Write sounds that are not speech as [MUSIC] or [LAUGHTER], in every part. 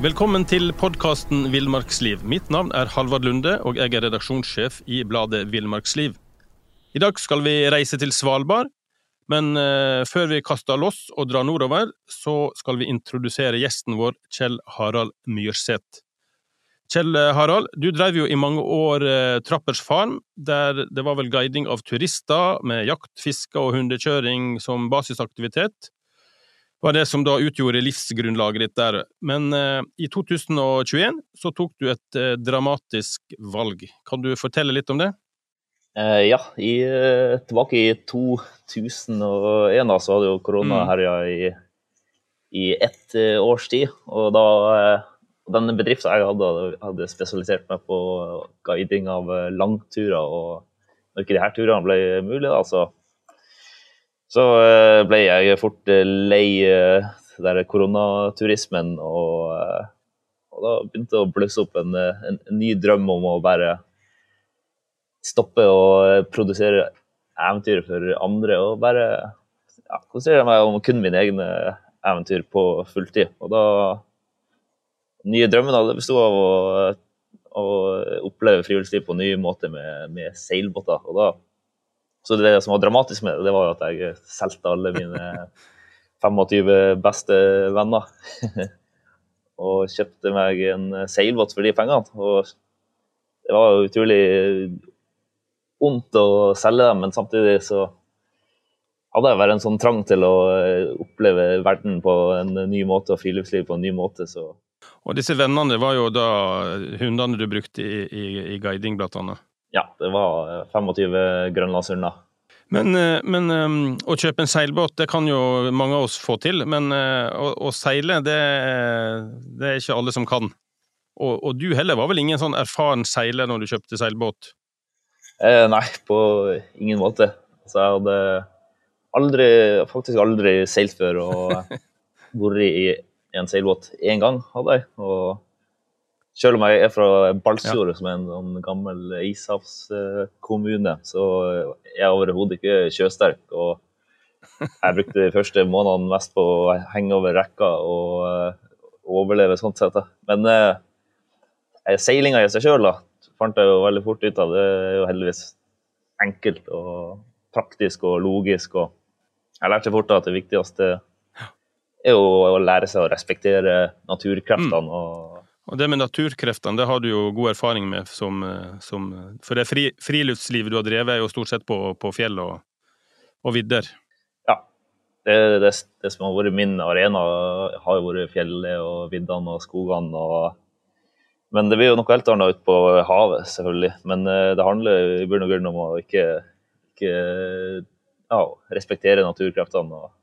Velkommen til podkasten Villmarksliv. Mitt navn er Halvard Lunde, og jeg er redaksjonssjef i bladet Villmarksliv. I dag skal vi reise til Svalbard, men uh, før vi kaster loss og drar nordover, så skal vi introdusere gjesten vår, Kjell Harald Myrseth. Kjell eh, Harald, du drev jo i mange år uh, Trappers Farm, der det var vel guiding av turister med jakt, fiske og hundekjøring som basisaktivitet var det som da utgjorde livsgrunnlaget ditt der. Men eh, i 2021 så tok du et eh, dramatisk valg. Kan du fortelle litt om det? Eh, ja, i, eh, tilbake i 2001 da, så hadde jo korona mm. herja i, i ett eh, års tid. Og da eh, denne bedriften jeg hadde, hadde spesialisert meg på guiding av langturer. Og når ikke disse turene ble mulig, da, så så eh, ble jeg fort eh, lei eh, der koronaturismen, og, og da begynte det å blusse opp en, en, en, ny drøm om å bare stoppe å produsere eventyr for andre og bare ja, konsentrere meg om kun mine egne eventyr på fulltid. Og da Nye drømmen det bestod av å, å oppleve friluftsliv på nye måter med, med seilbåter. Og da så det som var dramatisk med det, det var at jeg solgte alle mine 25 beste venner. [LAUGHS] og kjøpte meg en seilbåt for de pengene. Og det var utrolig vondt å selge dem, men samtidig så hadde jeg bare en sånn trang til å oppleve verden på en ny måte og friluftsliv på en ny måte. så og disse vennene var jo da hundene du brukte i, i, i guiding, blant annet? Ja, det var 25 grønlandshunder. Men, eh, men, eh, å kjøpe en seilbåt, det kan jo mange av oss få til. Men eh, å, å seile, det, det, er ikke alle som kan. Og, og, du heller var vel ingen sånn erfaren seiler når du kjøpte seilbåt? Eh, nei, på ingen måte. Så jeg hadde aldri, faktisk aldri seilt før og [LAUGHS] vært i en seilbåt én gang, hadde jeg. Og selv om jeg er fra Balsfjord, ja. som er en, en sånn gammel ishavskommune, så er jeg overhodet ikke sjøsterk. Og jeg brukte de første månedene mest på å henge over rekka og uh, overleve sånn sett. Men uh, seilinga i seg sjøl fant jeg jo veldig fort ut av. Det er jo heldigvis enkelt og praktisk og logisk. Og jeg lærte fort at det viktigste er å lære seg å respektere naturkreftene. Mm. og og det med naturkreftene, det har du jo god erfaring med som, som For det fri, friluftslivet du har drevet, er jo stort sett på, på fjell og, og vidder. Ja. Det, det, det, som har vært min arena, har jo vært fjellet og viddene og skogene. og men det blir jo noe helt annet ute på havet, selvfølgelig. Men eh, det handler i bunn og grunn om å ikke, ikke ja, respektere naturkreftene. og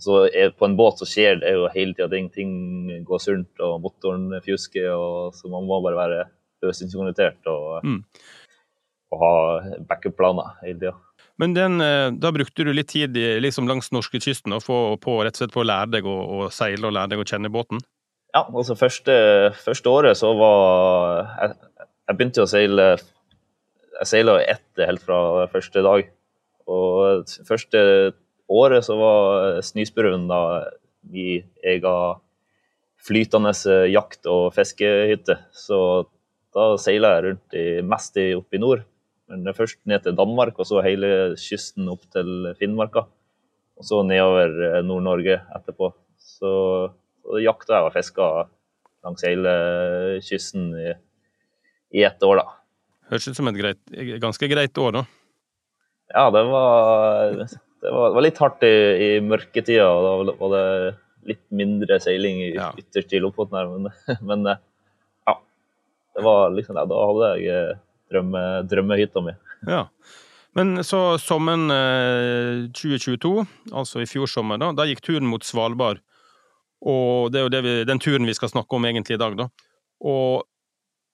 så er, På en båt så skjer det jo hele tida ting. Ting går sunt, og motoren fjusker. og Så man må bare være øvelsesorientert og, mm. og ha backup-planer hele tida. Men den, eh, da brukte du litt tid liksom langs norskekysten få på, rett og slett på å lære deg å, å, seile og lære deg å kjenne båten? Ja, altså første, første året så var jeg, jeg begynte å seile Jeg seila ett helt fra første dag. Og første året så var Snøsbruen da i egen flytende jakt- og fiskehytte. Så da seila jeg rundt i, mest i, opp i nord. Men først ned til Danmark, og så hele kysten opp til Finnmarka. Og så nedover eh, Nord-Norge etterpå. Så, så jakta jeg og fiska langs hele kysten i, i ett år, da. Høres ut som et greit, ganske greit år, da. Ja, det var det var, var litt hardt i, i mørketida, og da var det litt mindre seiling i, ja. ytterst i Lofoten her, men, [LAUGHS] men, eh, ja. Det var liksom, ja, da hadde jeg eh, drømme, drømmehytta mi. Ja. Men så sommeren 2022, eh, altså i fjor sommer, da, da gikk turen mot Svalbard. Og det er jo det vi, den turen vi skal snakke om egentlig i dag, da. Og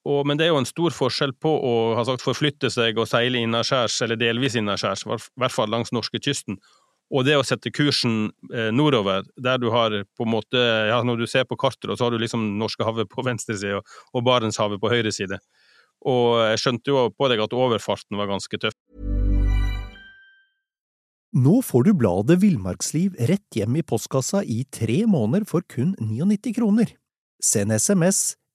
og, men det er jo en stor forskjell på å ha sagt, forflytte seg og seile innaskjærs, eller delvis innaskjærs, i hvert fall langs norskekysten, og det å sette kursen eh, nordover, der du har på en måte ja, Når du ser på kartet, så har du liksom Norskehavet på [LAUGHS] venstre side og, og Barentshavet på høyre side. Og jeg skjønte jo på deg at overfarten var ganske tøff. Nå får du bladet Villmarksliv rett hjem i postkassa i tre måneder for kun 99 kroner. Send SMS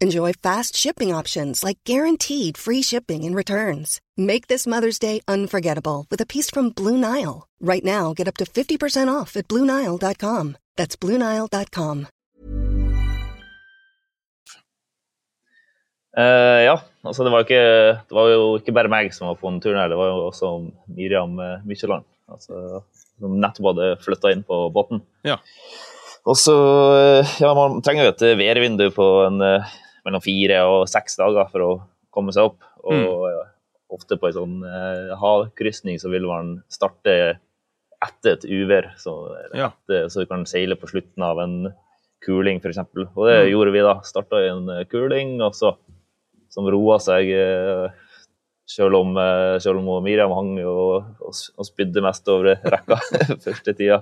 Enjoy fast shipping options like guaranteed free shipping and returns. Make this Mother's Day unforgettable with a piece from Blue Nile. Right now, get up to 50% off at BlueNile.com. That's BlueNile.com. Uh, ja, altså det var, ikke, det var, jo ikke bare meg som var på den turen her, det var jo også Miriam uh, Mykjeland. Altså, som nettopp hadde flytta inn på båten. Ja. Og så uh, Ja, man trenger jo et værvindu på en, mellom fire og seks dager for å komme seg opp. Og mm. ofte på en sånn havkrysning så vil man starte etter et uvær, så, ja. så du kan seile på slutten av en kuling, f.eks. Og det mm. gjorde vi da. Starta i en kuling, og så som roa seg. Eh, selv om, eh, selv om Miriam hang og, og, og spydde mest over rekka [LAUGHS] første tida.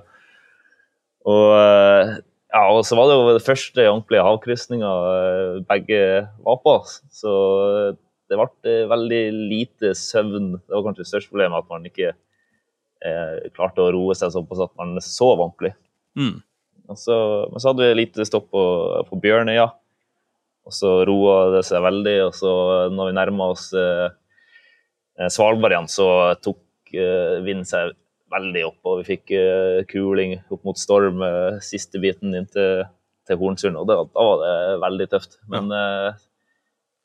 Og, eh, ja, og så var det jo det første ordentlige havkrysninga begge var på. Så det ble veldig lite søvn. Det var kanskje det største problemet, at man ikke eh, klarte å roe seg såpass at man sov ordentlig. Mm. Og så, men så hadde vi lite stopp på, på Bjørnøya. Og så roa det seg veldig, og så når vi nærma oss eh, eh, Svalbard igjen, så tok eh, vinden seg veldig opp, og vi fikk uh, kuling opp mot storm uh, siste biten inn til, til Hornsund, og da, da var det veldig tøft. Men, ja.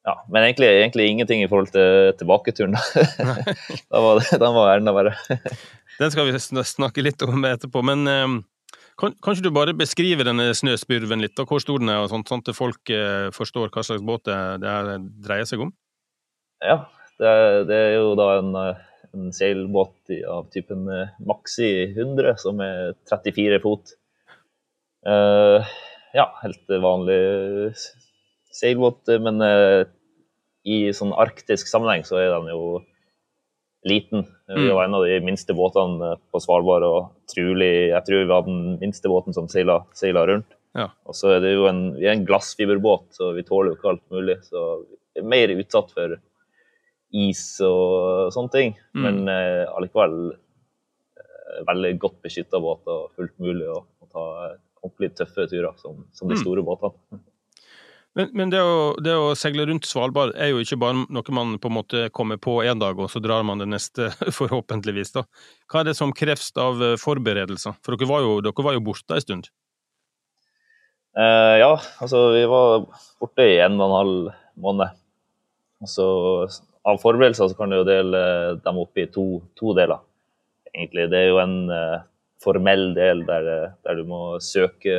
ja men egentlig, egentlig, ingenting i forhold til tilbaketuren. da [LAUGHS] var det, den var enda verre. [LAUGHS] den skal vi snakke litt om etterpå, men kan, kanskje du bare beskriver denne snøspurven litt, og hvor stor den er, og sånt, sånn at folk eh, forstår hva slags båt det, det dreier seg om? Ja, det, det er jo da en, eh, en seilbåt av typen eh, Maxi 100, som er 34 fot. Uh, ja, helt vanlig seilbåt, men uh, i sånn arktisk sammenheng så er den jo liten. Vi mm. var en av de minste båtene på Svalbard, og trolig, jeg tror vi var den minste båten som seila, seila rundt. Ja. Og så er det jo en, vi er en glassfiberbåt, så vi tåler jo ikke alt mulig. Så vi er mer utsatt for is og sånne ting. Mm. Men eh, allikevel eh, veldig godt beskytta båt og fullt mulig å, å ta ordentlig tøffe turer som, som de mm. store båtene. [LAUGHS] Men, men det, å, det, å, seile rundt Svalbard er jo ikke bare noe man på en måte kommer på én dag, og så drar man det neste, [LAUGHS] forhåpentligvis. da. Hva er det som kreves av eh, forberedelser? For dere var jo, dere var jo borte en stund? Eh, ja, altså vi var borte i en og en halv måned. Altså, av forberedelser så kan du jo dele dem opp i to, to deler. Egentlig, Det er jo en uh, formell del der, der, du må søke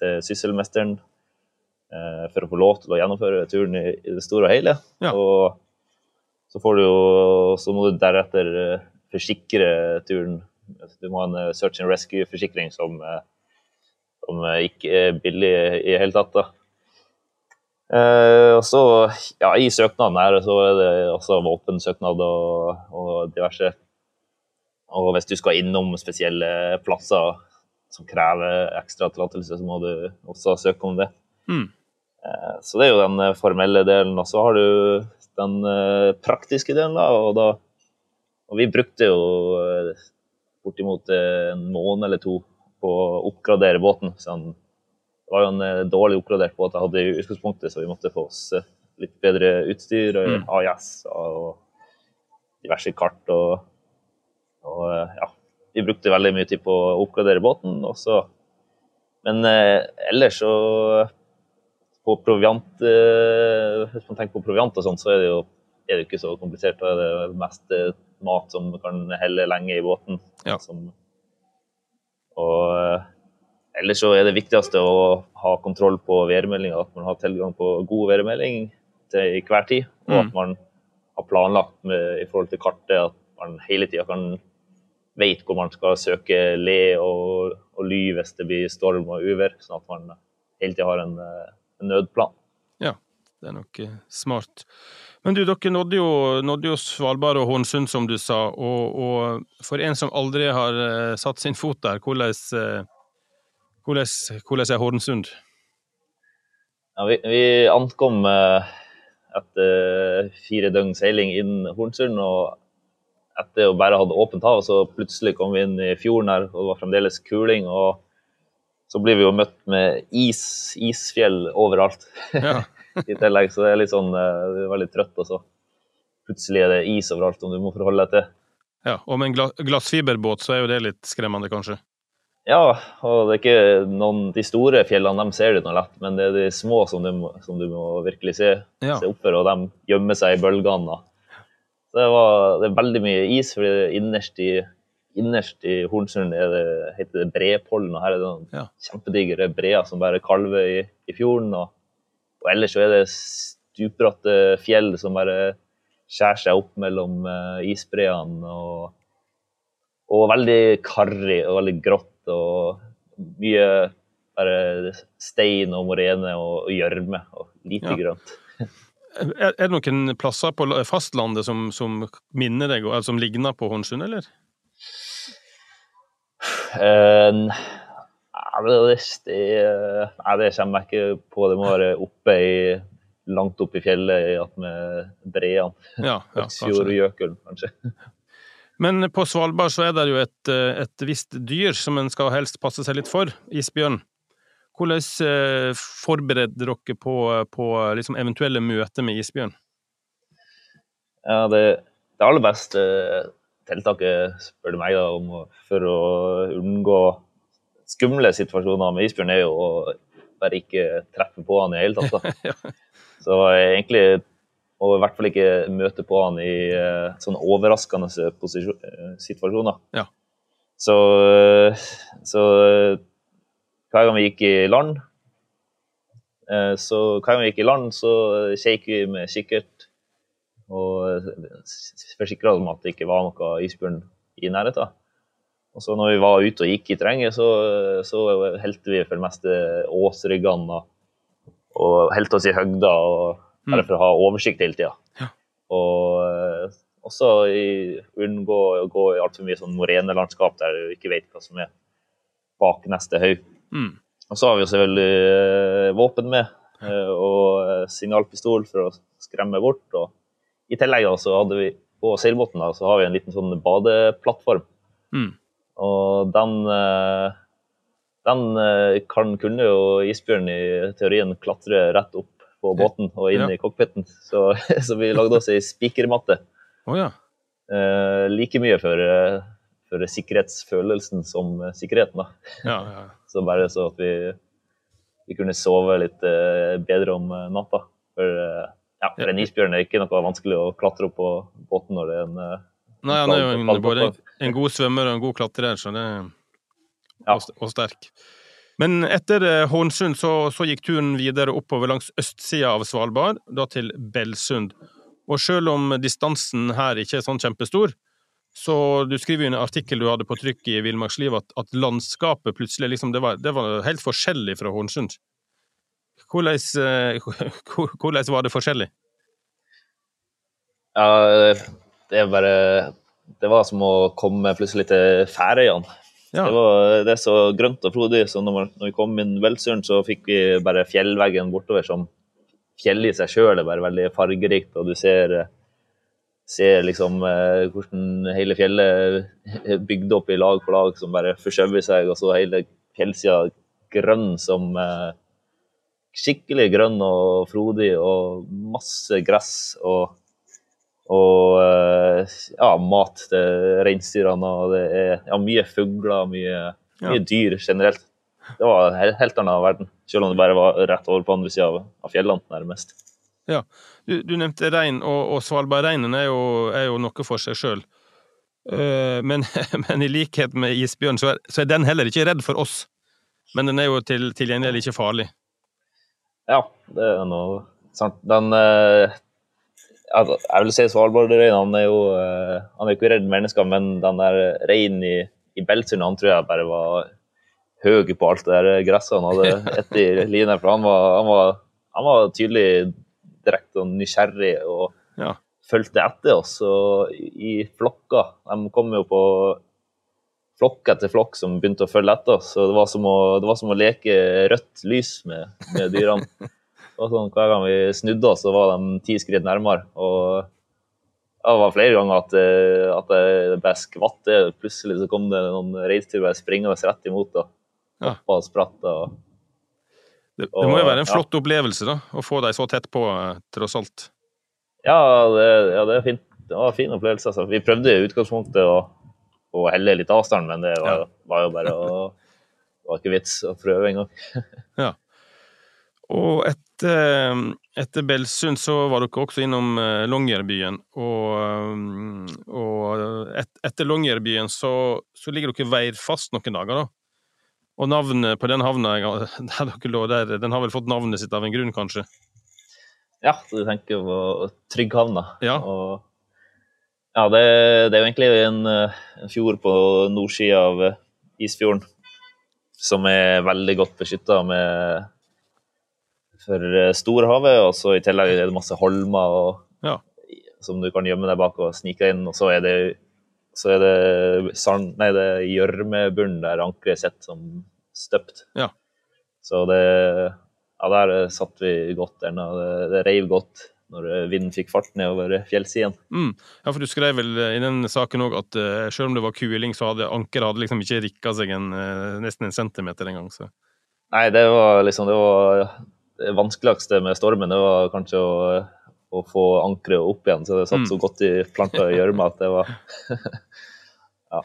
til sysselmesteren uh, for å få lov til å gjennomføre turen i, i det store og hele. Ja. Og så, får du jo, så må du deretter uh, forsikre turen. Du må ha en search and rescue-forsikring som, som, ikke er billig i det hele tatt. da. Og så, ja, I søknaden her så er det også våpensøknad og, og diverse. Og hvis du skal innom spesielle plasser som krever ekstra tillatelse, så må du også søke om det. Mm. Eh, så det er jo den eh, formelle delen. Og så har du den eh, praktiske delen, da. Og, da, og vi brukte jo bortimot en måned eller to på å oppgradere båten. Så det var jo en dårlig oppgradert båt jeg hadde i utgangspunktet, så vi måtte få oss litt bedre utstyr, mm. AIS og diverse kart. Og, og, ja, vi brukte veldig mye tid på å oppgradere båten. Også. Men eh, ellers så på proviant eh, Hvis man tenker på proviant og sånt, så er det jo er det ikke så komplisert. Det er mest eh, mat som kan helle lenge i båten. Ja. Som, og eh, ellers så er det viktigste å ha kontroll på værmeldinga, at man har tilgang på god værmelding til hver tid. Og mm. at man har planlagt med, i forhold til kartet, at man hele tida kan vite hvor man skal søke le og, og ly hvis det blir storm og uvær. Sånn at man hele tida har en nødplan. Ja. Det er nok eh, smart. Men du, dere nådde jo, nådde jo Svalbard og Hornsund, som du sa, og, og for en som aldri har uh, satt sin fot der, hvordan, hvordan, hvordan er Hornsund? Ja, vi, vi ankom uh, etter fire døgn seiling inn Hornsund, og etter å bare hadde åpent hav, så plutselig kom vi inn i fjorden her, og det var fremdeles kuling. og så blir vi jo møtt med is, isfjell overalt. Ja. [LAUGHS] i tillegg. Så det er litt sånn, eh, du er veldig trøtt, og så plutselig er det is overalt om du må forholde deg til. Ja, Og med en glassfiberbåt så er jo det litt skremmende, kanskje? Ja, og det er ikke noen, de store fjellene de ser du noe lett, men det er de små som du som du må virkelig se, ja. se opp for, og de gjemmer seg i bølgene. Så det, var, det er veldig mye is, for innerst i, innerst i Hornsund er det, heter det Brepollen, og her er det noen ja. kjempedigre breer som bare kalver i, i fjorden. og og ellers så er det stupbratte fjell som bare skjærer seg opp mellom uh, isbreene. Og, og, veldig karrig og veldig grått og mye bare stein og morene og gjørme og lite ja. grønt. Er, det noen plasser på fastlandet som, som minner deg, eller som ligner på Hånsund, eller? Uh, det, det, nei, det kommer jeg ikke på. Det må være oppe i, langt oppe i fjellet med breene. Ja, ja, [LAUGHS] Øksfjordjøkulen, kanskje. Men på Svalbard så er det jo et, et visst dyr som en skal helst passe seg litt for, isbjørn. Hvordan eh, forbereder dere på, på liksom eventuelle møter med isbjørn? Ja, det, det aller beste tiltaket, spør du meg, da, om, for å unngå skumle situasjoner med isbjørn er jo å bare ikke treffe på han i hele tatt. Da. [LAUGHS] Så egentlig og i hvert fall ikke møte på han i uh, sånne overraskende uh, situasjoner. Ja. Så, så hver gang vi gikk i land, så hver gang vi gikk i land, så kjekk vi med kikkert og forsikra oss om at det ikke var noe isbjørn i nærheten. Og så når vi var ute og gikk i terrenget, så, så helte vi for det meste åsryggene og helte oss i høgda mm. Bare for å ha oversikt hele tida. Ja. Og eh, også i, unngå å gå i altfor mye sånn morenelandskap der du ikke vet hva som er bak neste haug. Mm. Og så har vi jo selvfølgelig eh, våpen med, eh, og signalpistol for å skremme bort. Og I tillegg så hadde vi på seilbåten så har vi en liten sånn badeplattform. Mm. Og den, den kan, kunne jo isbjørn i teorien klatre rett opp på båten og inn ja. i cockpiten. Så, [LAUGHS] så, vi lagde oss ei spikermatte. Oh, ja. eh, like mye for, for, sikkerhetsfølelsen som sikkerheten, da. Ja, ja. [LAUGHS] Så bare så at vi, vi kunne sove litt eh, bedre om natta. For, ja, for en isbjørn er ikke noe vanskelig å klatre opp på båten når det er en Nei, han er jo en, både en god svømmer og en god klatrer, så det og, og sterk. Men etter Hornsund Hånsund så, så, gikk turen videre oppover langs østsida av Svalbard, da til Belsund. Og selv om distansen her ikke er sånn kjempestor, så du skriver jo en artikkel du hadde på trykk i Villmarksliv at, at, landskapet plutselig liksom, det var, det var, helt forskjellig fra Hornsund. Hvordan, eh, [LAUGHS] hvordan var det forskjellig? Ja, det er bare Det var som å komme plutselig til Færøyene. Ja. Det, var, det er så grønt og frodig, så når, når vi kom inn Veldsøren, så fikk vi bare fjellveggen bortover som fjell i seg sjøl er bare veldig fargerikt, og du ser, ser liksom eh, hvordan hele fjellet er bygd opp i lag på lag som bare forskjøver seg, og så hele fjellsida grønn som eh, Skikkelig grønn og frodig og masse gress og og eh, ja, mat til reinsdyrene. Og det er ja, mye fugler, mye, mye ja. dyr generelt. Det var en helt annen verden, selv om det bare var rett over på andre sida av, fjellene, nærmest. Ja, Du, du nevnte rein, og, og Svalbardreinen er, er, jo noe for seg sjøl. Eh, men, [LAUGHS] men, i likhet med isbjørn, så er, så er, den heller ikke redd for oss. Men den er jo til, til gjengjeld ikke farlig. Ja, det er noe sant. Den, uh, jeg vil si Svalbardreinen han er jo eh, han er ikke redd mennesker, men den der reinen i, i Beltsund han tror jeg bare var høy på alt det der gresset han hadde [LAUGHS] etter line. For han var, han var, han var tydelig direkte og nysgjerrig og Ja. fulgte etter oss og i flokker. De kom jo på flokk etter flokk som begynte å følge etter oss. Så det var som å, det var som å leke rødt lys med, med dyrene. [LAUGHS] Var sånn, hver gang vi snudde oss, så var de ti skritt nærmere. Og det var flere ganger at, eh, at jeg ble skvatt. Plutselig så kom det noen reinsdyr springende rett imot. Da. Ja. og spratt. Og, Det, det må jo være en Ja. flott opplevelse, da, å få dem så tett på, eh, tross alt. ja, det, ja, det er fint. Det var en fin opplevelse. Altså. Vi prøvde i utgangspunktet å, å helle litt avstand, men det var, Ja. var jo bare å Det var ikke vits å prøve engang. [LAUGHS] Og etter, etter Belsund så var dere også innom eh, Longyearbyen. Og, eh, og et, etter Longyearbyen så, så ligger dere veirfast noen dager, da. Og navnet på den havna [LAUGHS] der dere lå der, den har vel fått navnet sitt av en grunn, kanskje? Ja, du tenker på Trygghavna. Ja. Og, ja, det, det er jo egentlig en, eh, en fjord på nordsida av eh, Isfjorden som er veldig godt beskytta med for eh, storhavet. Og så i tillegg er det masse holmer og, Ja. som du kan gjemme deg bak og snike inn. Og så er det så er det sand, nei, det er gjørmebunnen der ankeret sitter som støpt. Ja. Så det Ja, der satt vi godt ennå. Det, det reiv godt når vinden fikk fart nedover fjellsiden. Mm. Ja, for du skrev vel i den saken òg at uh, selv om det var kuling, så hadde ankeret hadde liksom ikke rikka seg en, uh, nesten en centimeter engang. Nei, det var liksom det var det vanskeligste med stormen. Det var kanskje å, å få ankeret opp igjen. Så det satt Mm. så godt i planta i gjørma at det var [LAUGHS] Ja.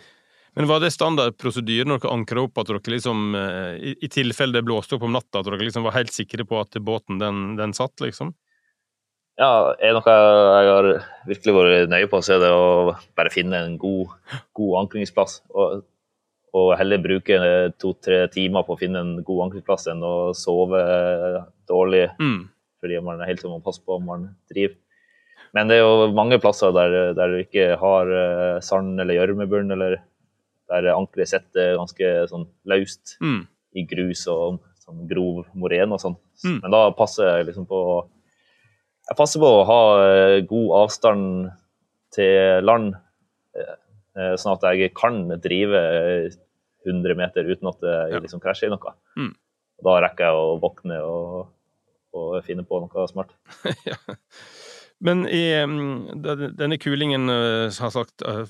Men var det standard prosedyre når dere ankra opp, at dere liksom, eh, i, i tilfelle det blåste opp om natta, at dere liksom var helt sikre på at båten den, den satt, liksom? Ja, er noe jeg har virkelig vært nøye på, så er det å bare finne en god, god ankringsplass. Og, og heller bruke to-tre timer på å finne en god ankerplass enn å sove dårlig Mm. fordi man er helt til å passe på om man driver. Men det er jo mange plasser der, der du ikke har eh, sand eller gjørmebunn, eller der ankeret sitter ganske sånn løst Mm. i grus og sånn grov moren og sånn. Mm. Men da passer jeg liksom på Jeg passer på å ha eh, god avstand til land, eh, eh, sånn at jeg kan drive 100 meter uten at det liksom krasjer i noe. Mm. Da rekker jeg å våkne og, og finne på noe smart. [LAUGHS] ja. Men i mm, denne kulingen eh, har sagt uh,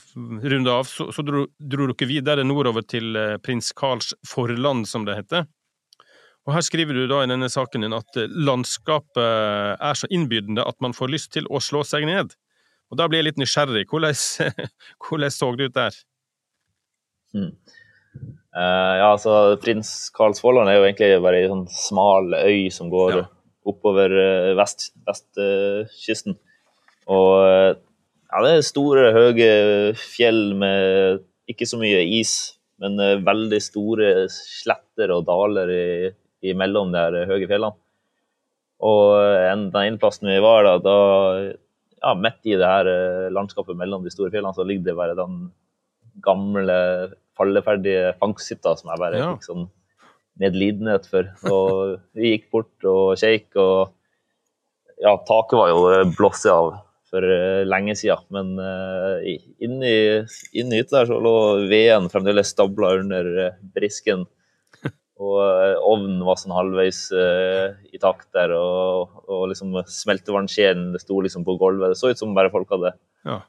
runde av, så, så dro, dro dere videre nordover til eh, prins Karls forland, som det heter. Og her skriver du da i denne saken din at eh, landskapet er så innbydende at man får lyst til å slå seg ned. Og da blir jeg litt nysgjerrig. Hvordan, [LAUGHS] hvordan så det ut der? Eh, ja, altså Prins Karlsvollan er jo egentlig bare ei sånn smal øy som går Ja. oppover vestkysten. vest, vestkysten. og eh, ja, det er store, høye fjell med ikke så mye is, men uh, veldig store sletter og daler i, imellom de høye fjellene. Og eh, en, den ene plassen vi var da, da ja, midt i det her eh, landskapet mellom de store fjellene, så ligger det bare den gamle, falleferdige fangsthytta som jeg bare Ja. fikk sånn medlidenhet for. Og vi gikk bort og kjekk, og ja, taket var jo eh, blåst av for eh, lenge siden. Men uh, inni, inni hytta der så lå veden fremdeles stabla under eh, brisken. Og eh, ovnen var sånn halvveis uh, i takt der, og, og liksom smeltevannskjelen sto liksom på gulvet. Det så ut som bare folk hadde Ja.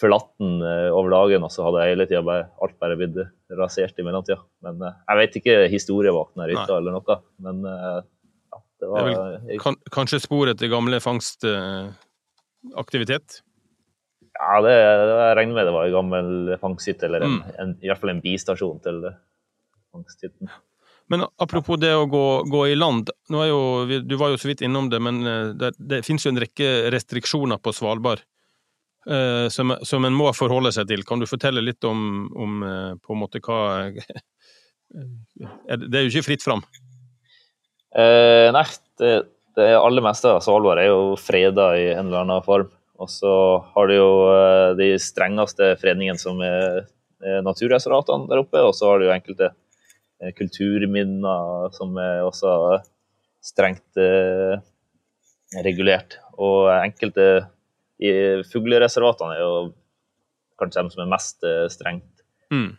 Forlatt den eh, over dagen, og så hadde hele tida bare, alt bare blitt rasert i mellomtida. Men eh, jeg vet ikke historien bak den hytta eller noe, men eh, ja, det Det var er Kan, kanskje spor etter gamle fangstaktivitet? Ja, det, jeg regner med det var en gammel fangsthytte, eller en, Mm. en, i hvert fall en bistasjon til fangsthytten. Men apropos det å gå, gå i land, jo, du var jo så vidt innom det, men det, det finnes jo en rekke restriksjoner på Svalbard eh, som, som en må forholde seg til. Kan du fortelle litt om, om eh, på en måte hva er det, er jo ikke fritt fram. Eh, nei, det, det aller meste av Svalbard er jo freda i en eller annen form. Og så har du jo eh, de strengeste fredningene som er, er naturreservatene der oppe, og så har du jo enkelte eh, kulturminner som er også strengt eh, regulert. Og enkelte i fuglereservatene er jo kanskje de som er mest eh, strengt. Mm.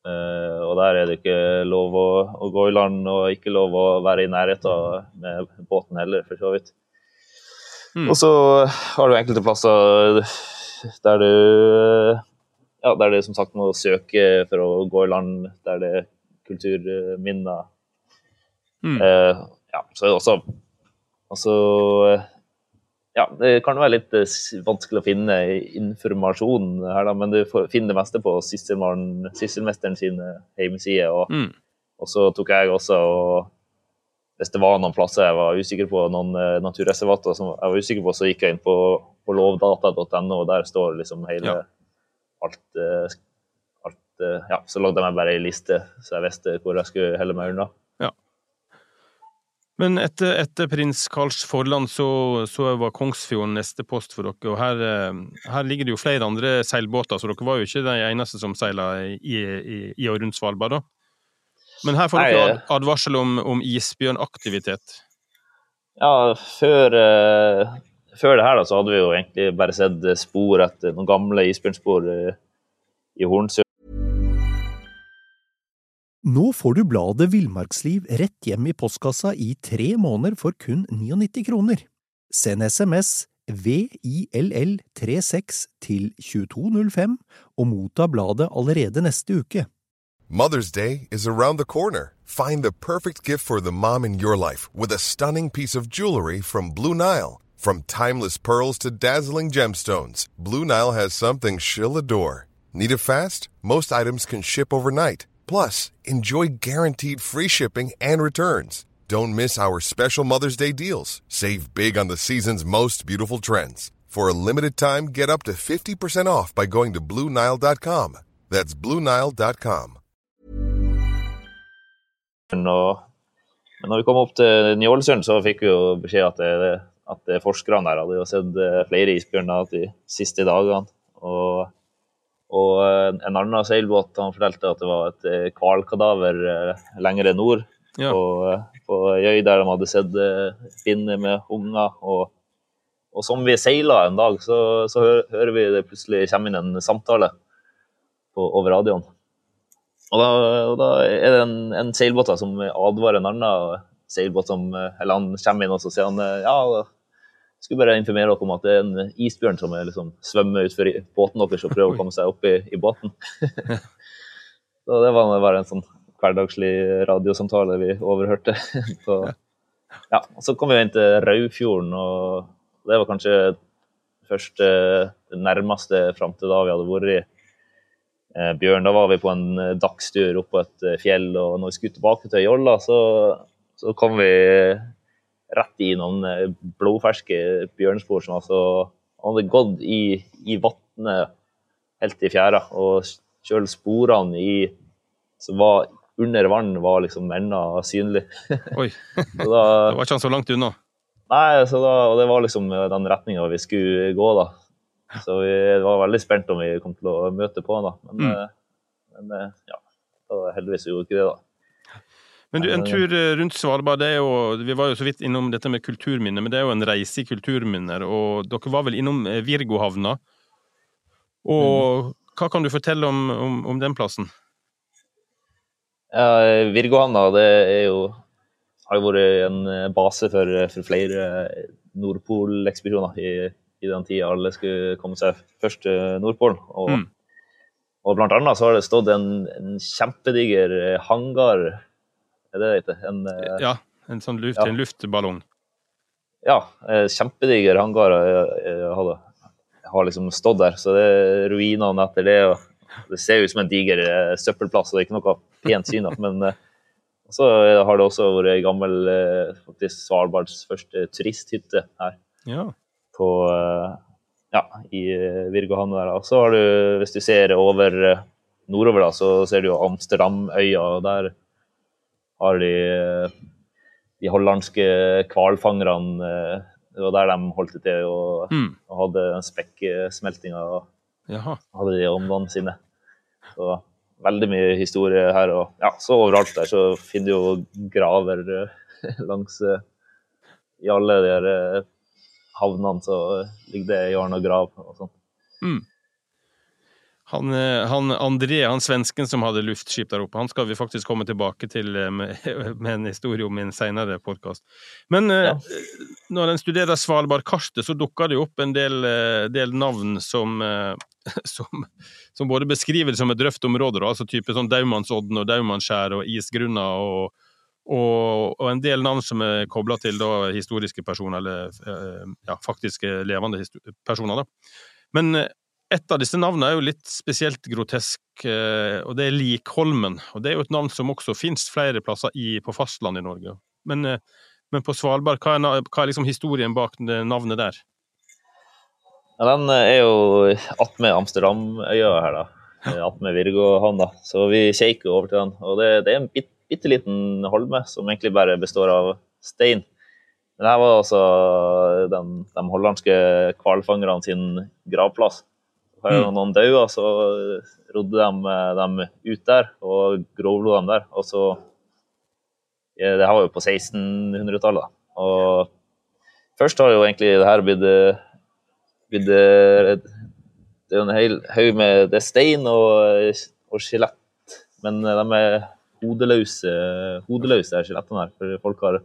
Uh, og der er det ikke lov å, å, gå i land, og ikke lov å være i nærheten med båten heller, for så vidt. Mm. Og så har du enkelte plasser der du ja, der det som sagt må søke for å gå i land, der det er kulturminner. Mm. Uh, ja, så er det også, også ja, det kan være litt eh, vanskelig å finne informasjon her, da, men du finner det meste på Sysselmesteren sine hjemmesider. Og, mm. og, så tok jeg også og Hvis det var noen plasser jeg var usikker på, noen uh, naturreservater som jeg var usikker på, så gikk jeg inn på, på lovdata.no, og der står liksom hele ja. alt, alt Ja, så lagde jeg meg bare ei liste, så jeg visste hvor jeg skulle helle meg unna. Men etter, etter prins Karls Forland så, så, var Kongsfjorden neste post for dere. Og her, eh, her, ligger det jo flere andre seilbåter, så dere var jo ikke de eneste som seila i, i, i, og rundt Svalbard, da. Men her får dere eh, advarsel om, om isbjørnaktivitet. Ja, før, uh, før, det her da, så hadde vi jo egentlig bare sett spor etter noen gamle isbjørnspor uh, i Hornsund. Nå får du bladet Villmarksliv rett hjem i postkassa i tre måneder for kun 99 kroner. Send SMS VILL36 til 2205 og motta bladet allerede neste uke. Mother's Day is around the corner. Find the perfect gift for the mom in your life with a stunning piece of jewelry from Blue Nile. From timeless pearls to dazzling gemstones, Blue Nile has something she'll adore. Need it fast? Most items can ship overnight. Plus, enjoy guaranteed free shipping and returns. Don't miss our special Mother's Day deals. Save big on the season's most beautiful trends. For a limited time, get up to 50% off by going to Bluenile.com. That's Bluenile.com. Men når vi kom opp til Ny-Ålesund, så fikk vi jo beskjed at, det, at forskerne der hadde jo sett eh, flere isbjørner de siste dagene. Og og eh, en annen seilbåt han fortalte at det var et eh, hvalkadaver eh, lenger nord. Ja. På, på Jøy, der de hadde sett finner med unger. Og, og som vi seila en dag, så, så hører vi det plutselig komme inn en samtale på, over radioen. Og da, og da, er det en, en seilbåt som advarer en annen seilbåt som Eller han kommer inn og så sier han ja, skulle bare informere dere om at det er en isbjørn som liksom svømmer utfor båten deres og prøver å komme seg opp i, i båten. [LAUGHS] så det var bare en sånn hverdagslig radiosamtale vi overhørte. [LAUGHS] så, ja, så kom vi inn til Raufjorden, og det var kanskje først det nærmeste fram til da vi hadde vært i eh, bjørn. Da var vi på en eh, dagstur opp på et eh, fjell, og når vi skulle tilbake til Jolla, så, så kom vi rett i noen eh, blodferske bjørnspor som altså hadde gått i, i vannet helt i fjæra. Og sjøl sporene i, som var under vann, var liksom ennå synlige. [LAUGHS] Oi. da, [LAUGHS] det var ikke han så langt unna? Nei, så da, og det var liksom den retninga vi skulle gå, da. Så vi var veldig spent om vi kom til å møte på han, da. Men, mm. Eh, men eh, ja, heldigvis gjorde vi ikke det, da. Men du, en tur eh, rundt Svalbard, det er jo, vi var jo så vidt innom dette med kulturminner, men det er jo en reise i kulturminner. Og dere var vel innom eh, Virgohavna. Og mm. hva kan du fortelle om, om, om den plassen? Ja, Virgohavna det er jo, har jo vært en eh, base for, for flere Nordpolekspedisjoner i, i den tida alle skulle komme seg først til Nordpolen. Og, mm. og blant annet så har det stått en, en kjempediger hangar er det det heter? En, eh, ja, en sånn luft, ja. en luftballong. Ja, eh, kjempediger hangar har, har liksom stått der. Så det er ruinene etter det. og Det ser ut som en diger eh, søppelplass, og det er ikke noe pent syn. Men så har det også vært ei gammel faktisk Svalbards første turisthytte her. Ja. På, ja, i Virgohamn der. Og så har du, hvis du ser over nordover, da, så ser du jo Amsterdamøya. der har de de hollandske hvalfangerne eh, Det var der de holdt til og, mm. og hadde den spekkesmeltinga. Hadde de åndene sine. Så veldig mye historie her. Og ja, så overalt der så finner du jo graver eh, [LAUGHS] langs eh, I alle de havnene så ligger det i og grav og sånn. Mm. Han, eh, han, André, han svensken som hadde luftskip der oppe, han skal vi faktisk komme tilbake til eh, med, [LAUGHS] med en historie om i en senere podkast. Men eh, ja. når en studerer Svalbardkartet, så dukker det opp en del, del navn som, [LAUGHS] som, som, både beskriver det som et røft område, altså type sånn Daumannsodden og Daumanskjær og isgrunner og, og, og, en del navn som er kobla til da, historiske personer, eller ja, faktiske levende personer. da. Men et av disse navnene er jo litt spesielt grotesk, eh, og det er Likholmen. Og det er jo et navn som også finnes flere plasser i, på fastlandet i Norge. Men, eh, men på Svalbard, hva er, hva er liksom historien bak navnet der? Ja, den er jo attmed Amsterdamøya her, da. Attmed Virgåhavna. Så vi kjekker over til den. Og det, det er en bit, bitte liten holme som egentlig bare består av stein. Men her var altså de hollandske hvalfangerne sin gravplass. Har mm. daua, så rodde de dem ut der og grovlo dem der. Og så Det her var jo på 1600-tallet. Og først har jo egentlig det her blitt, blitt Det er jo en hel haug med Det er stein og, og skjelett, men de er hodeløse, hodeløse skjelettene her. For folk har,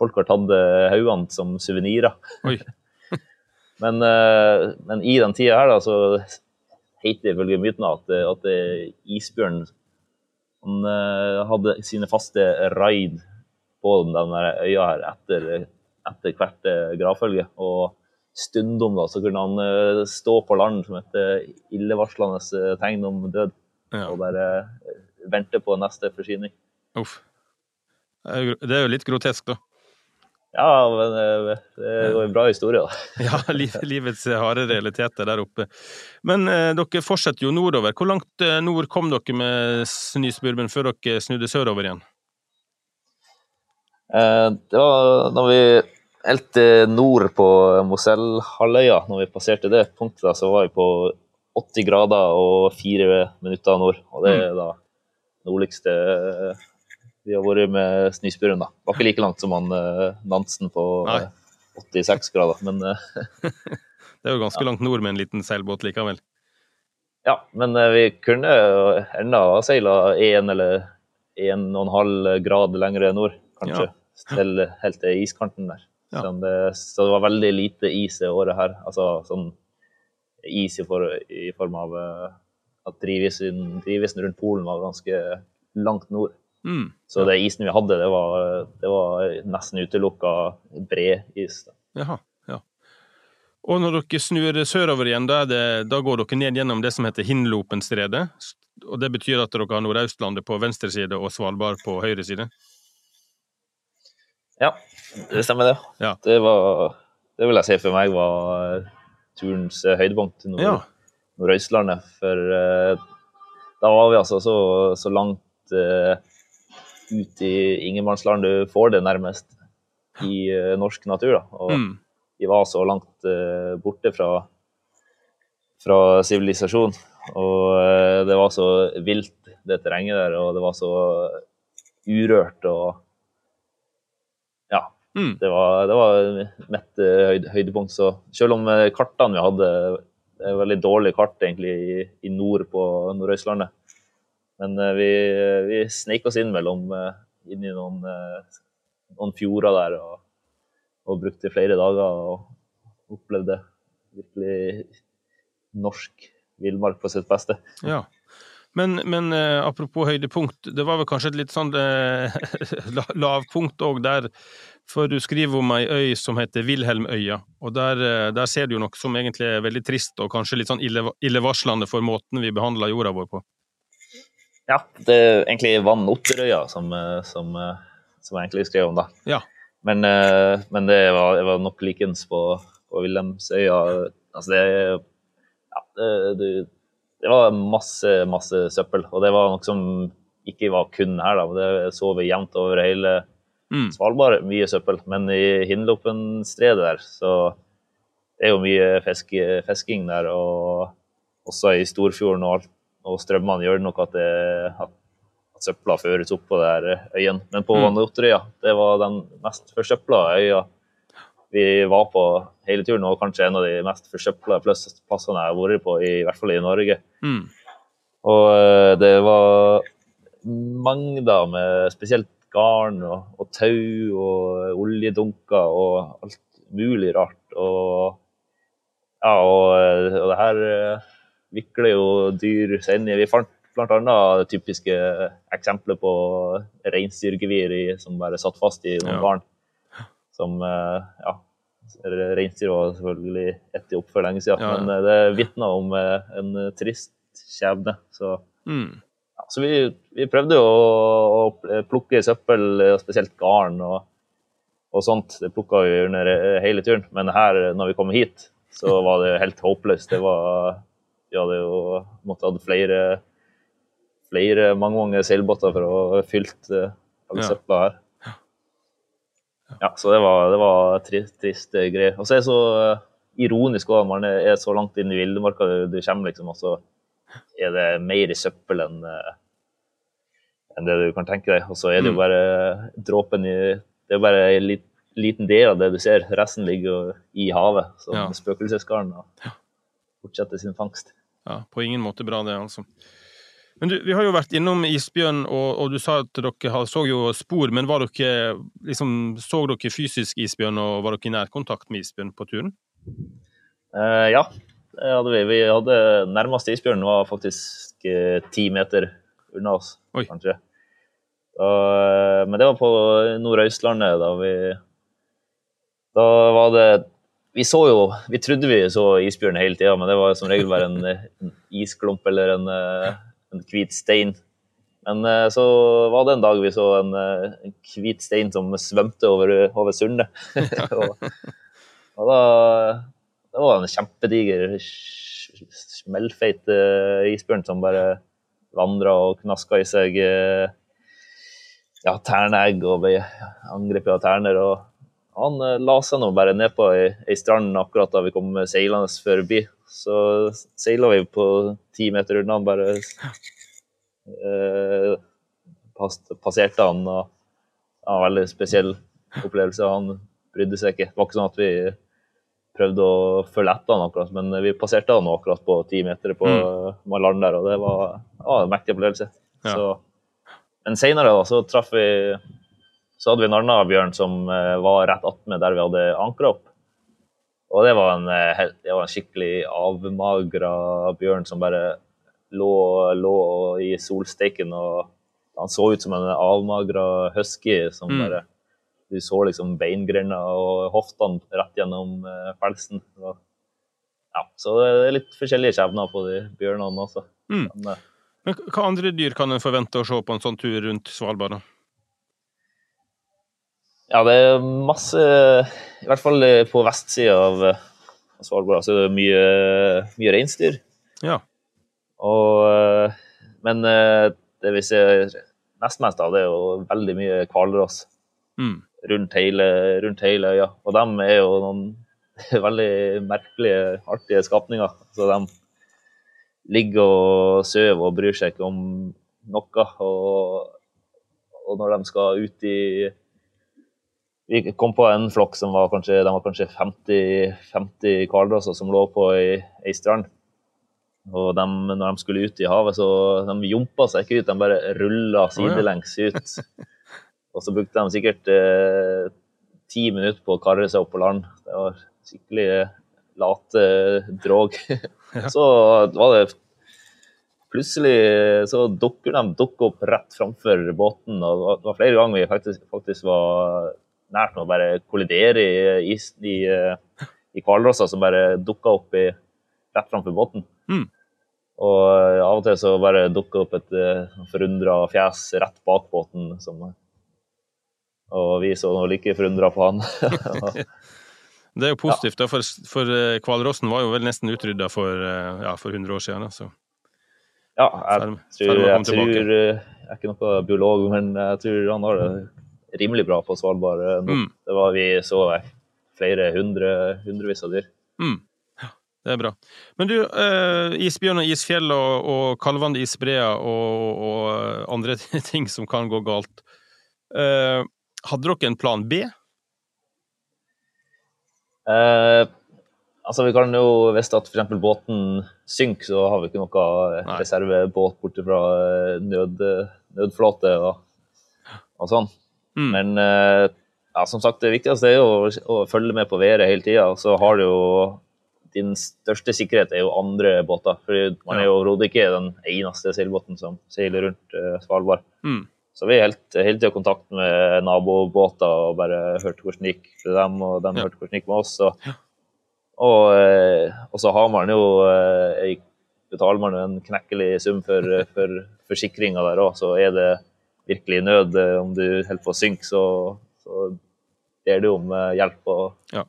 folk har tatt haugene som suvenirer. [LAUGHS] Men, eh, men, i den tida her, da, så heter det ifølge mytene at, at isbjørnen han eh, hadde sine faste raid på den øya her etter, etter hvert eh, gravfølge. Og stundom da, så kunne han stå på land som et illevarslende tegn om død. Ja. Og bare vente på neste forsyning. Uff. Det er jo litt grotesk, da. Ja, men eh, det var en bra historie, da. [LAUGHS] ja, livets harde realiteter der oppe. Men eh, dere fortsetter jo nordover. Hvor langt eh, nord kom dere med Nysburben før dere snudde sørover igjen? Eh, det var når vi helt nord på Mosellhalvøya, når vi passerte det punktet, så var vi på 80 grader og fire minutter nord. Og det er mm. da nordligste vi har vært med snøsbjørn, da. Var ikke like langt som han uh, Nansen på uh, 86 grader, men uh, [LAUGHS] Det er jo ganske ja. langt nord med en liten seilbåt likevel. Ja, men vi kunne ennå ha seila én eller én og en halv grad lenger nord, kanskje. Ja. Til, helt til iskanten der. Ja. Så, det, så, det, var veldig lite is i året her. Altså sånn is i, for, i form av at drivisen, drivisen rundt Polen var ganske langt nord. Mm. Så det isen vi hadde, det var, det var nesten utelukka bred is. Jaha, ja. Og når dere snur sørover igjen, da, det, da går dere ned gjennom det som heter Hinlopenstredet? Og det betyr at dere har Nordøstlandet på venstre side og Svalbard på høyre side? Ja, det stemmer det. Ja. Det, var, det vil jeg si for meg var turens høydepunkt til Nord ja. Nordøstlandet. For uh, da var vi altså så, så langt uh, ut i ingenmannsland du får det nærmest i uh, norsk natur. Da. Og mm. vi var så langt uh, borte fra sivilisasjon. Og uh, det var så vilt, det terrenget der, og det var så urørt og Ja. Mm. Det var, det var mitt høyde, høydepunkt. Så selv om kartene vi hadde det er veldig dårlig kart egentlig i, i nord på Nordøstlandet, men eh, vi, vi snek oss inn mellom eh, inn i noen, eh, noen fjorder der og, og, brukte flere dager og opplevde virkelig norsk villmark på sitt beste. Ja. Men, men eh, apropos høydepunkt, det var vel kanskje et litt sånn eh, [LAUGHS] lavpunkt òg der, for du skriver om ei øy som heter Wilhelmøya, og der, der, ser du jo noe som egentlig er veldig trist og kanskje litt sånn illevarslende for måten vi behandler jorda vår på. Ja, det er egentlig Vann Otterøya som, eh, som, eh, som, jeg egentlig skrev om, da. Ja. Men, eh, men det, var, det, var, nok likens på, på Wilhelmsøya. Altså, det, ja, det, det, var masse, masse søppel. Og det var noe som ikke var kun her, da. Det så vi jevnt over hele mm. Svalbard, mye søppel. Men i Hinlopenstredet der, så det er jo mye feske, fesking der. Og også i Storfjorden og alt og strømmene gjør nok at, det, at, at søpla føres opp på der øyen. Men på mm. Vanneotterøya, det var den mest forsøpla øya vi var på hele turen, og kanskje en av de mest forsøpla plassene jeg har vært på, i, hvert fall i Norge. Mm. Og eh, det var mengder med spesielt garn og, og tau og oljedunker og alt mulig rart. Og, ja, og, og det her eh, vikler jo dyr i Vi fant bl.a. typiske eksempelet på reinsdyrgevir som bare satt fast i noen Ja. barn. Som eh, ja, Reinsdyr var selvfølgelig ett opp for lenge siden, Ja, ja. men eh, det vitna om eh, en trist skjebne. Så, Mm. ja, så vi, vi prøvde jo å, å plukke søppel, spesielt garn og, og sånt. Det plukka vi under hele turen. Men her, når vi kom hit, så var det helt håpløst. Det var Vi hadde jo måttet hatt flere, flere mange, mange seilbåter for å ha fylt alle all Ja. søpla her. Ja, så det var, det var trist, trist eh, greier. Og så er det så eh, ironisk òg, man er så langt inn i villmarka du, kommer, liksom, og så er det mer i søppel enn eh, enn det du kan tenke deg. Og så er det jo Mm. bare dråpen i Det er bare en lit, liten del av det du ser. Resten ligger jo i havet som Ja. spøkelsesgarn og fortsetter sin fangst. Ja, på ingen måte bra, det, altså. Men du, vi har jo vært innom isbjørn, og, og du sa at dere så jo spor, men var dere liksom, så dere fysisk isbjørn, og var dere i nærkontakt med isbjørn på turen? Eh, ja, det hadde vi. Vi hadde Nærmeste isbjørn var faktisk eh, ti meter unna oss, Oi. kanskje. Da, eh, men det var på Nordøstlandet, da vi Da var det Vi så jo Vi trodde vi så isbjørn hele tida, men det var som regel bare en, [LAUGHS] en isklump eller en, eh, en hvit stein. Men eh, så var det en dag vi så en, eh, en hvit stein som svømte over, over sundet. [LAUGHS] [LAUGHS] og, og da det var en kjempediger, smellfeit isbjørn som bare vandra og knaska i seg ja, terneegg og ble angrepet av terner. og Han eh, la seg nå bare ned på ei, ei strand akkurat da vi kom seilende forbi. Så seila vi på ti meter unna han, bare eh, pass, passerte han. og ja, Veldig spesiell opplevelse. Han brydde seg ikke. Det var ikke sånn at vi prøvde å følge etter han akkurat, men vi passerte han akkurat på ti meter på mm. land der, og det var, ja, en mektig opplevelse. Ja. Så, men senere så traff vi så hadde vi en annen bjørn som eh, var rett attmed der vi hadde ankra opp. Og det var en, eh, det var en skikkelig avmagra bjørn som bare lå, lå i solsteiken. og Han så ut som en avmagra husky som Mm. bare Du så liksom beingrenda og hoftene rett gjennom eh, pelsen. Ja, så det er litt forskjellige skjebner på de bjørnene også. Mm. Men, Men hva andre dyr kan en forvente å se på en sånn tur rundt Svalbard? da? Ja, det er masse I hvert fall eh, på vestsida av eh, Svalbard så er det mye, mye reinsdyr. Ja. Og, eh, men det vi ser nest mest av, det er jo veldig mye hvalross Mm. rundt rundt hele øya. Og de er jo noen [LAUGHS] veldig merkelige, artige skapninger. Så de ligger og sover og bryr seg ikke om noe. Og, og når de skal ut i Vi kom på en flokk som var kanskje, var kanskje 50, 50 hvalrosser som lå på ei, ei strand. Og de, når de skulle ut i havet, så de jumpa seg ikke ut, de bare rulla sidelengs ut. [LAUGHS] Og så brukte de sikkert eh, ti minutter på å karre seg opp på land. Det var skikkelig eh, late drog. [LAUGHS] [LAUGHS] Så var det Plutselig så dukker de dukker opp rett framfor båten. og det var flere ganger vi faktisk, faktisk var nært med å bare kollidere i, i, i, eh, i hvalrosser som bare dukka opp i, rett framfor båten. Mm. Og eh, av og til så bare dukka opp et uh, forundra fjes rett bak båten. Som, og vi så nå like forundra på han. [LAUGHS] Det er jo positivt, da, for, for eh, hvalrossen var jo vel nesten utrydda for, eh, ja, for 100 år siden. Så. ja, jeg Ferm- tror, jeg, jeg, tror eh, Jeg er ikke noe biolog, men jeg tror han har det rimelig bra på Svalbard eh, nå. Mm. Det var Vi så eh, flere hundre, hundrevis av dyr. Mm. Ja, det er bra. Men du, eh, isbjørn og isfjell og, og kalvende isbreer og, og andre [LAUGHS] ting som kan gå galt. Eh, hadde dere en plan B? Eh, altså, vi kan jo, Hvis at f.eks. båten synker, så har vi ikke noe Nei. reservebåt borte fra eh, nød, nødflåte og, og sånn. Mm. Men eh, ja, som sagt, det viktigste er jo å, følge med på været hele tida. Så har du jo din største sikkerhet er jo andre båter. For man er jo overhodet ikke den eneste seilbåten som seiler rundt eh, Svalbard. Mm. Så vi er helt, hele tida i kontakt med nabobåter og bare hørte hvordan det gikk med dem, og de Ja. hørte hvordan det gikk med oss. Og, og, eh, og så har man jo betaler man jo en knekkelig sum for, for forsikringa der òg, så er det virkelig nød eh, om du holder på å synke, så, så ber du om eh, hjelp. Og Ja.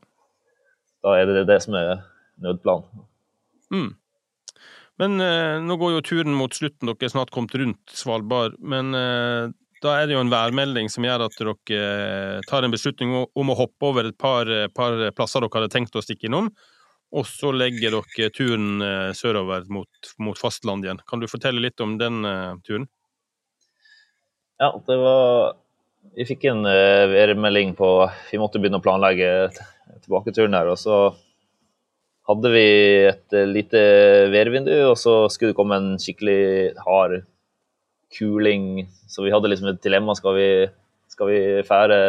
da er det det som er nødplanen. Mm. Men eh, nå går jo turen mot slutten, dere er snart kommet rundt Svalbard. Men eh, da er det jo en værmelding som gjør at dere eh, tar en beslutning om å hoppe over et par, eh, par plasser dere hadde tenkt å stikke innom. Og så legger dere turen sørover mot, mot fastland igjen. Kan du fortelle litt om den turen? Ja, det var Vi fikk en uh, værmelding på Vi måtte begynne å planlegge tilbaketuren her. Og så hadde vi et eh, lite værvindu, og så skulle det komme en skikkelig hard kuling. Så vi hadde liksom et dilemma. Skal vi, skal vi fære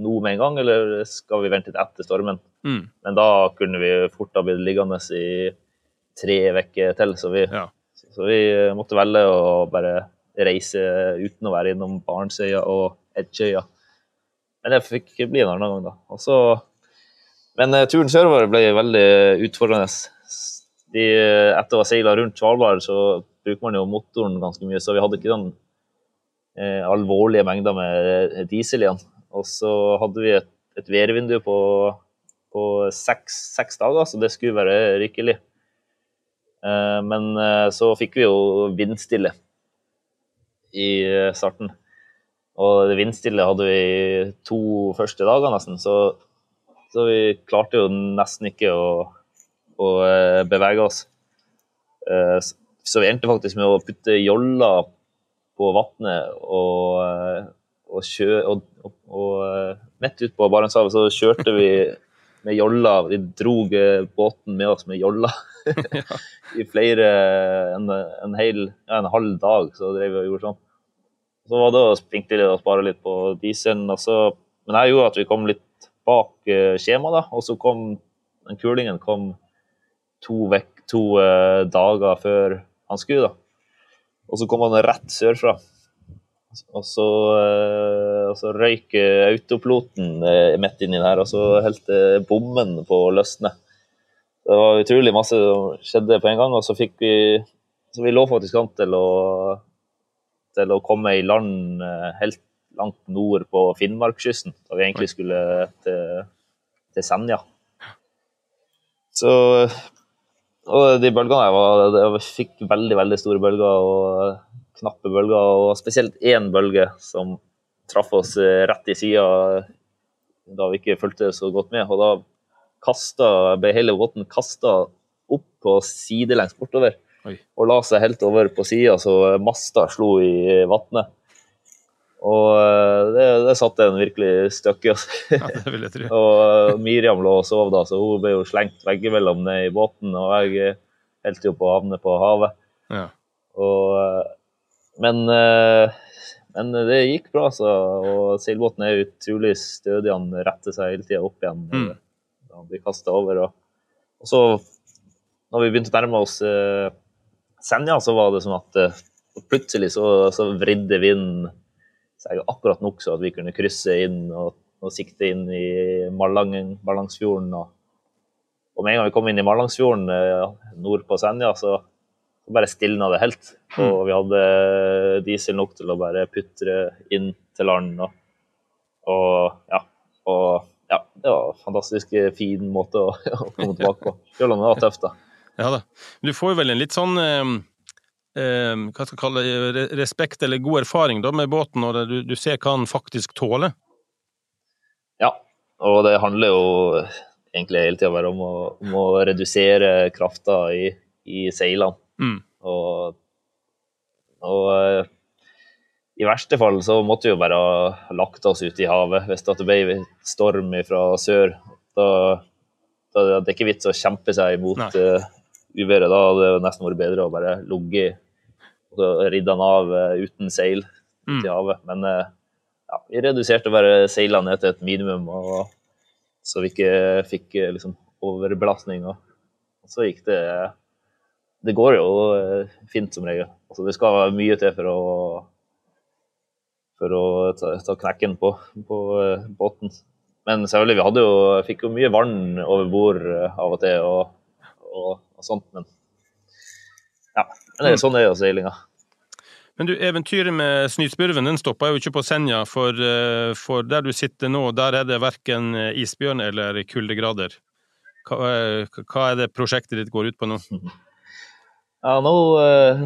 nå med en gang, eller skal vi vente til etter stormen? Mm. Men da kunne vi fort ha blitt liggende i tre uker til, så vi, Ja. så vi måtte velge å bare reise uten å være innom Barentsøya og Edgeøya. Men det fikk bli en annen gang, da. Også, men eh, turen sørover ble veldig utfordrende. De, etter å ha seila rundt Svalbard, så bruker man jo motoren ganske mye, så vi hadde ikke sånn eh, alvorlige mengder med diesel igjen. Og så hadde vi et, et værvindu på, på seks, seks dager, så det skulle være rikelig. Eh, men eh, så fikk vi jo vindstille i starten. Og det vindstille hadde vi to første dager nesten, så, så vi klarte jo nesten ikke å, å eh, bevege oss. Eh, Så vi endte faktisk med å putte jolla på vannet og, eh, og, kjø, og, og, og midt ute på Barentshavet så kjørte vi med jolla. Vi drog eh, båten med oss med jolla [LAUGHS] i flere en, en hel ja, en halv dag. Så drev vi og gjorde sånn. Så var det å sprinkle litt og spare litt på dieselen. Og så, men det gjorde at vi kom litt bak eh, skjema, da. Og så kom den kulingen kom to, vekk, to uh, dager før han skulle, da. Og så kom han rett sørfra. Og så, eh, og så røyk eh, autopiloten eh, midt inni der, og så holdt bommen på å løsne. Det var utrolig masse som skjedde på en gang, og så fikk vi Så vi lå faktisk an til å, til å komme i land helt langt nord på Finnmarkskysten, da vi egentlig skulle til, til Senja. Så Og de bølgene her var Jeg fikk veldig, veldig store bølger og knappe bølger, og spesielt én bølge som traff oss eh, rett i sida da vi ikke fulgte så godt med. Og da kasta, ble hele båten kasta opp på sidelengs bortover Oi. og la seg helt over på sida, så masta slo i vannet. Og eh, det, det satte en virkelig støkk i oss. [LAUGHS] Ja, det vil jeg tro. og eh, Miriam lå og sov da, så hun ble jo slengt veggimellom ned i båten, og jeg eh, holdt jo på å havne på havet. Ja. Og, eh, men, eh, men det gikk bra, så, og seilbåten er utrolig stødig. Han retter seg hele tida opp igjen Mm. eh, han blir kasta over. Og, og så, når vi begynte å nærme oss uh, Senja, så var det sånn at uh, plutselig så, så vridde vinden seg akkurat nok så at vi kunne krysse inn og, og sikte inn i Malangen, Mallangsfjorden. Og, og med en gang vi kom inn i Mallangsfjorden uh, nord på Senja, så bare stilna det helt. Og vi hadde diesel nok til å bare putre inn til land. Og, og ja. Og ja, det var en fantastisk fin måte å, [LAUGHS] å komme tilbake på. Selv om det var tøft, da. Ja da. Du får jo vel en litt sånn eh, eh, hva skal jeg kalle det, respekt eller god erfaring da med båten, når du, du ser hva den faktisk tåler. Ja, og det handler jo egentlig hele tida bare om å, om å redusere krafta i, i seilene. Mm. Og, og eh, i verste fall så måtte vi jo bare ha lagt oss ut i havet hvis det ble storm fra sør. Da, da det er ikke vits å kjempe seg imot uh, uværet. Da hadde det nesten vært bedre å bare ligge og ridde den av uh, uten seil Mm. havet. Men uh, ja, vi reduserte bare seilene ned til et minimum, og, så vi ikke fikk uh, liksom, overbelastning. Og, og så gikk det Det går jo uh, fint som regel. Altså, det skal mye til for å for å ta, ta knekken på, på uh, båten. Men selvfølgelig, vi hadde jo, fikk jo mye vann over bord uh, av og til og, og, og sånt. Men ja, men det, er sånn er jo seilinga. Men du, eventyret med Snytspurven den stoppa jo ikke på Senja, for, eh, for der du sitter nå, der er det verken isbjørn eller kuldegrader. Hva, eh, hva er det prosjektet ditt går ut på nå? [LAUGHS] Ja, nå, uh,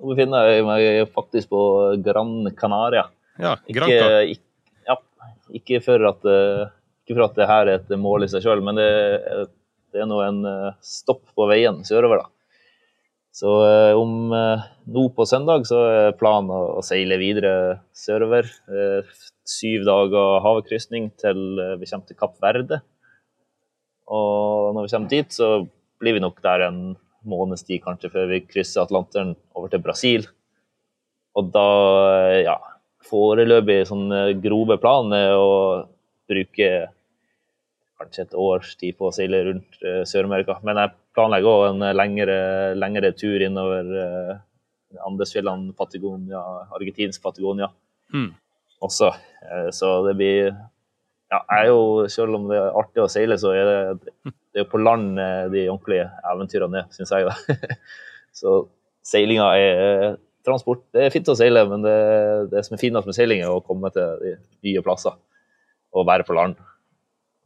nå befinner jeg meg faktisk på Gran Canaria. Ja, Ikke, Granca. ikke, ja, ikke, for at, uh, ikke for at det her er et mål i seg sjøl, men det, det er nå en uh, stopp på veien sørover, da. Så om nå på søndag så er planen å, seile videre sørover. Syv dager havkrysning til vi kommer til Kapp Verde. Og når vi kommer dit, så blir vi nok der en måneds tid kanskje før vi krysser Atlanteren over til Brasil. Og da, eh, ja Foreløpig sånn eh, grove plan er å bruke kanskje et års tid på å seile rundt eh, Sør-Amerika. Men jeg planlegger òg en lengre, lengre tur innover eh, Andesfjellene, Patagonia, argentinsk Patagonia Mm. også. Så det blir ja, jeg er jo, Selv om det er artig å seile, så er det, det er på land eh, de ordentlige eventyrene er, syns jeg. da. [LAUGHS] Så seilinga er eh, transport. Det er fint å seile, men det, det som er finest med seiling, er å komme til de nye plasser og være på land.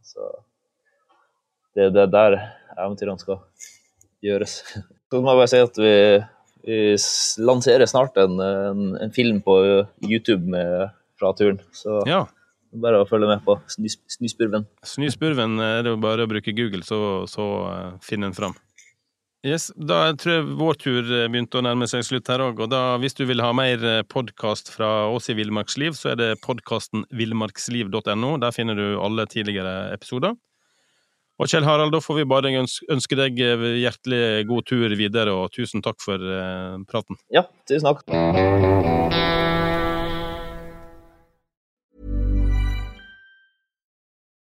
Så det er der eventyrene skal gjøres. [LAUGHS] Så må jeg bare si at vi, vi lanserer snart en, en, en film på YouTube med, fra turen. Så Ja. Bare å følge med på snus, Snyspurven. Snøspurven er det jo bare å bruke Google, så, så eh, finner en fram. Yes, da tror jeg vår tur eh, begynte å nærme seg slutt her òg, og da, hvis du vil ha mer podkast fra oss i Villmarksliv, så er det podkasten villmarksliv.no. Der finner du alle tidligere episoder. Og Kjell Harald, da får vi bare ønske deg eh, hjertelig god tur videre, og tusen takk for eh, praten. Ja, tusen takk.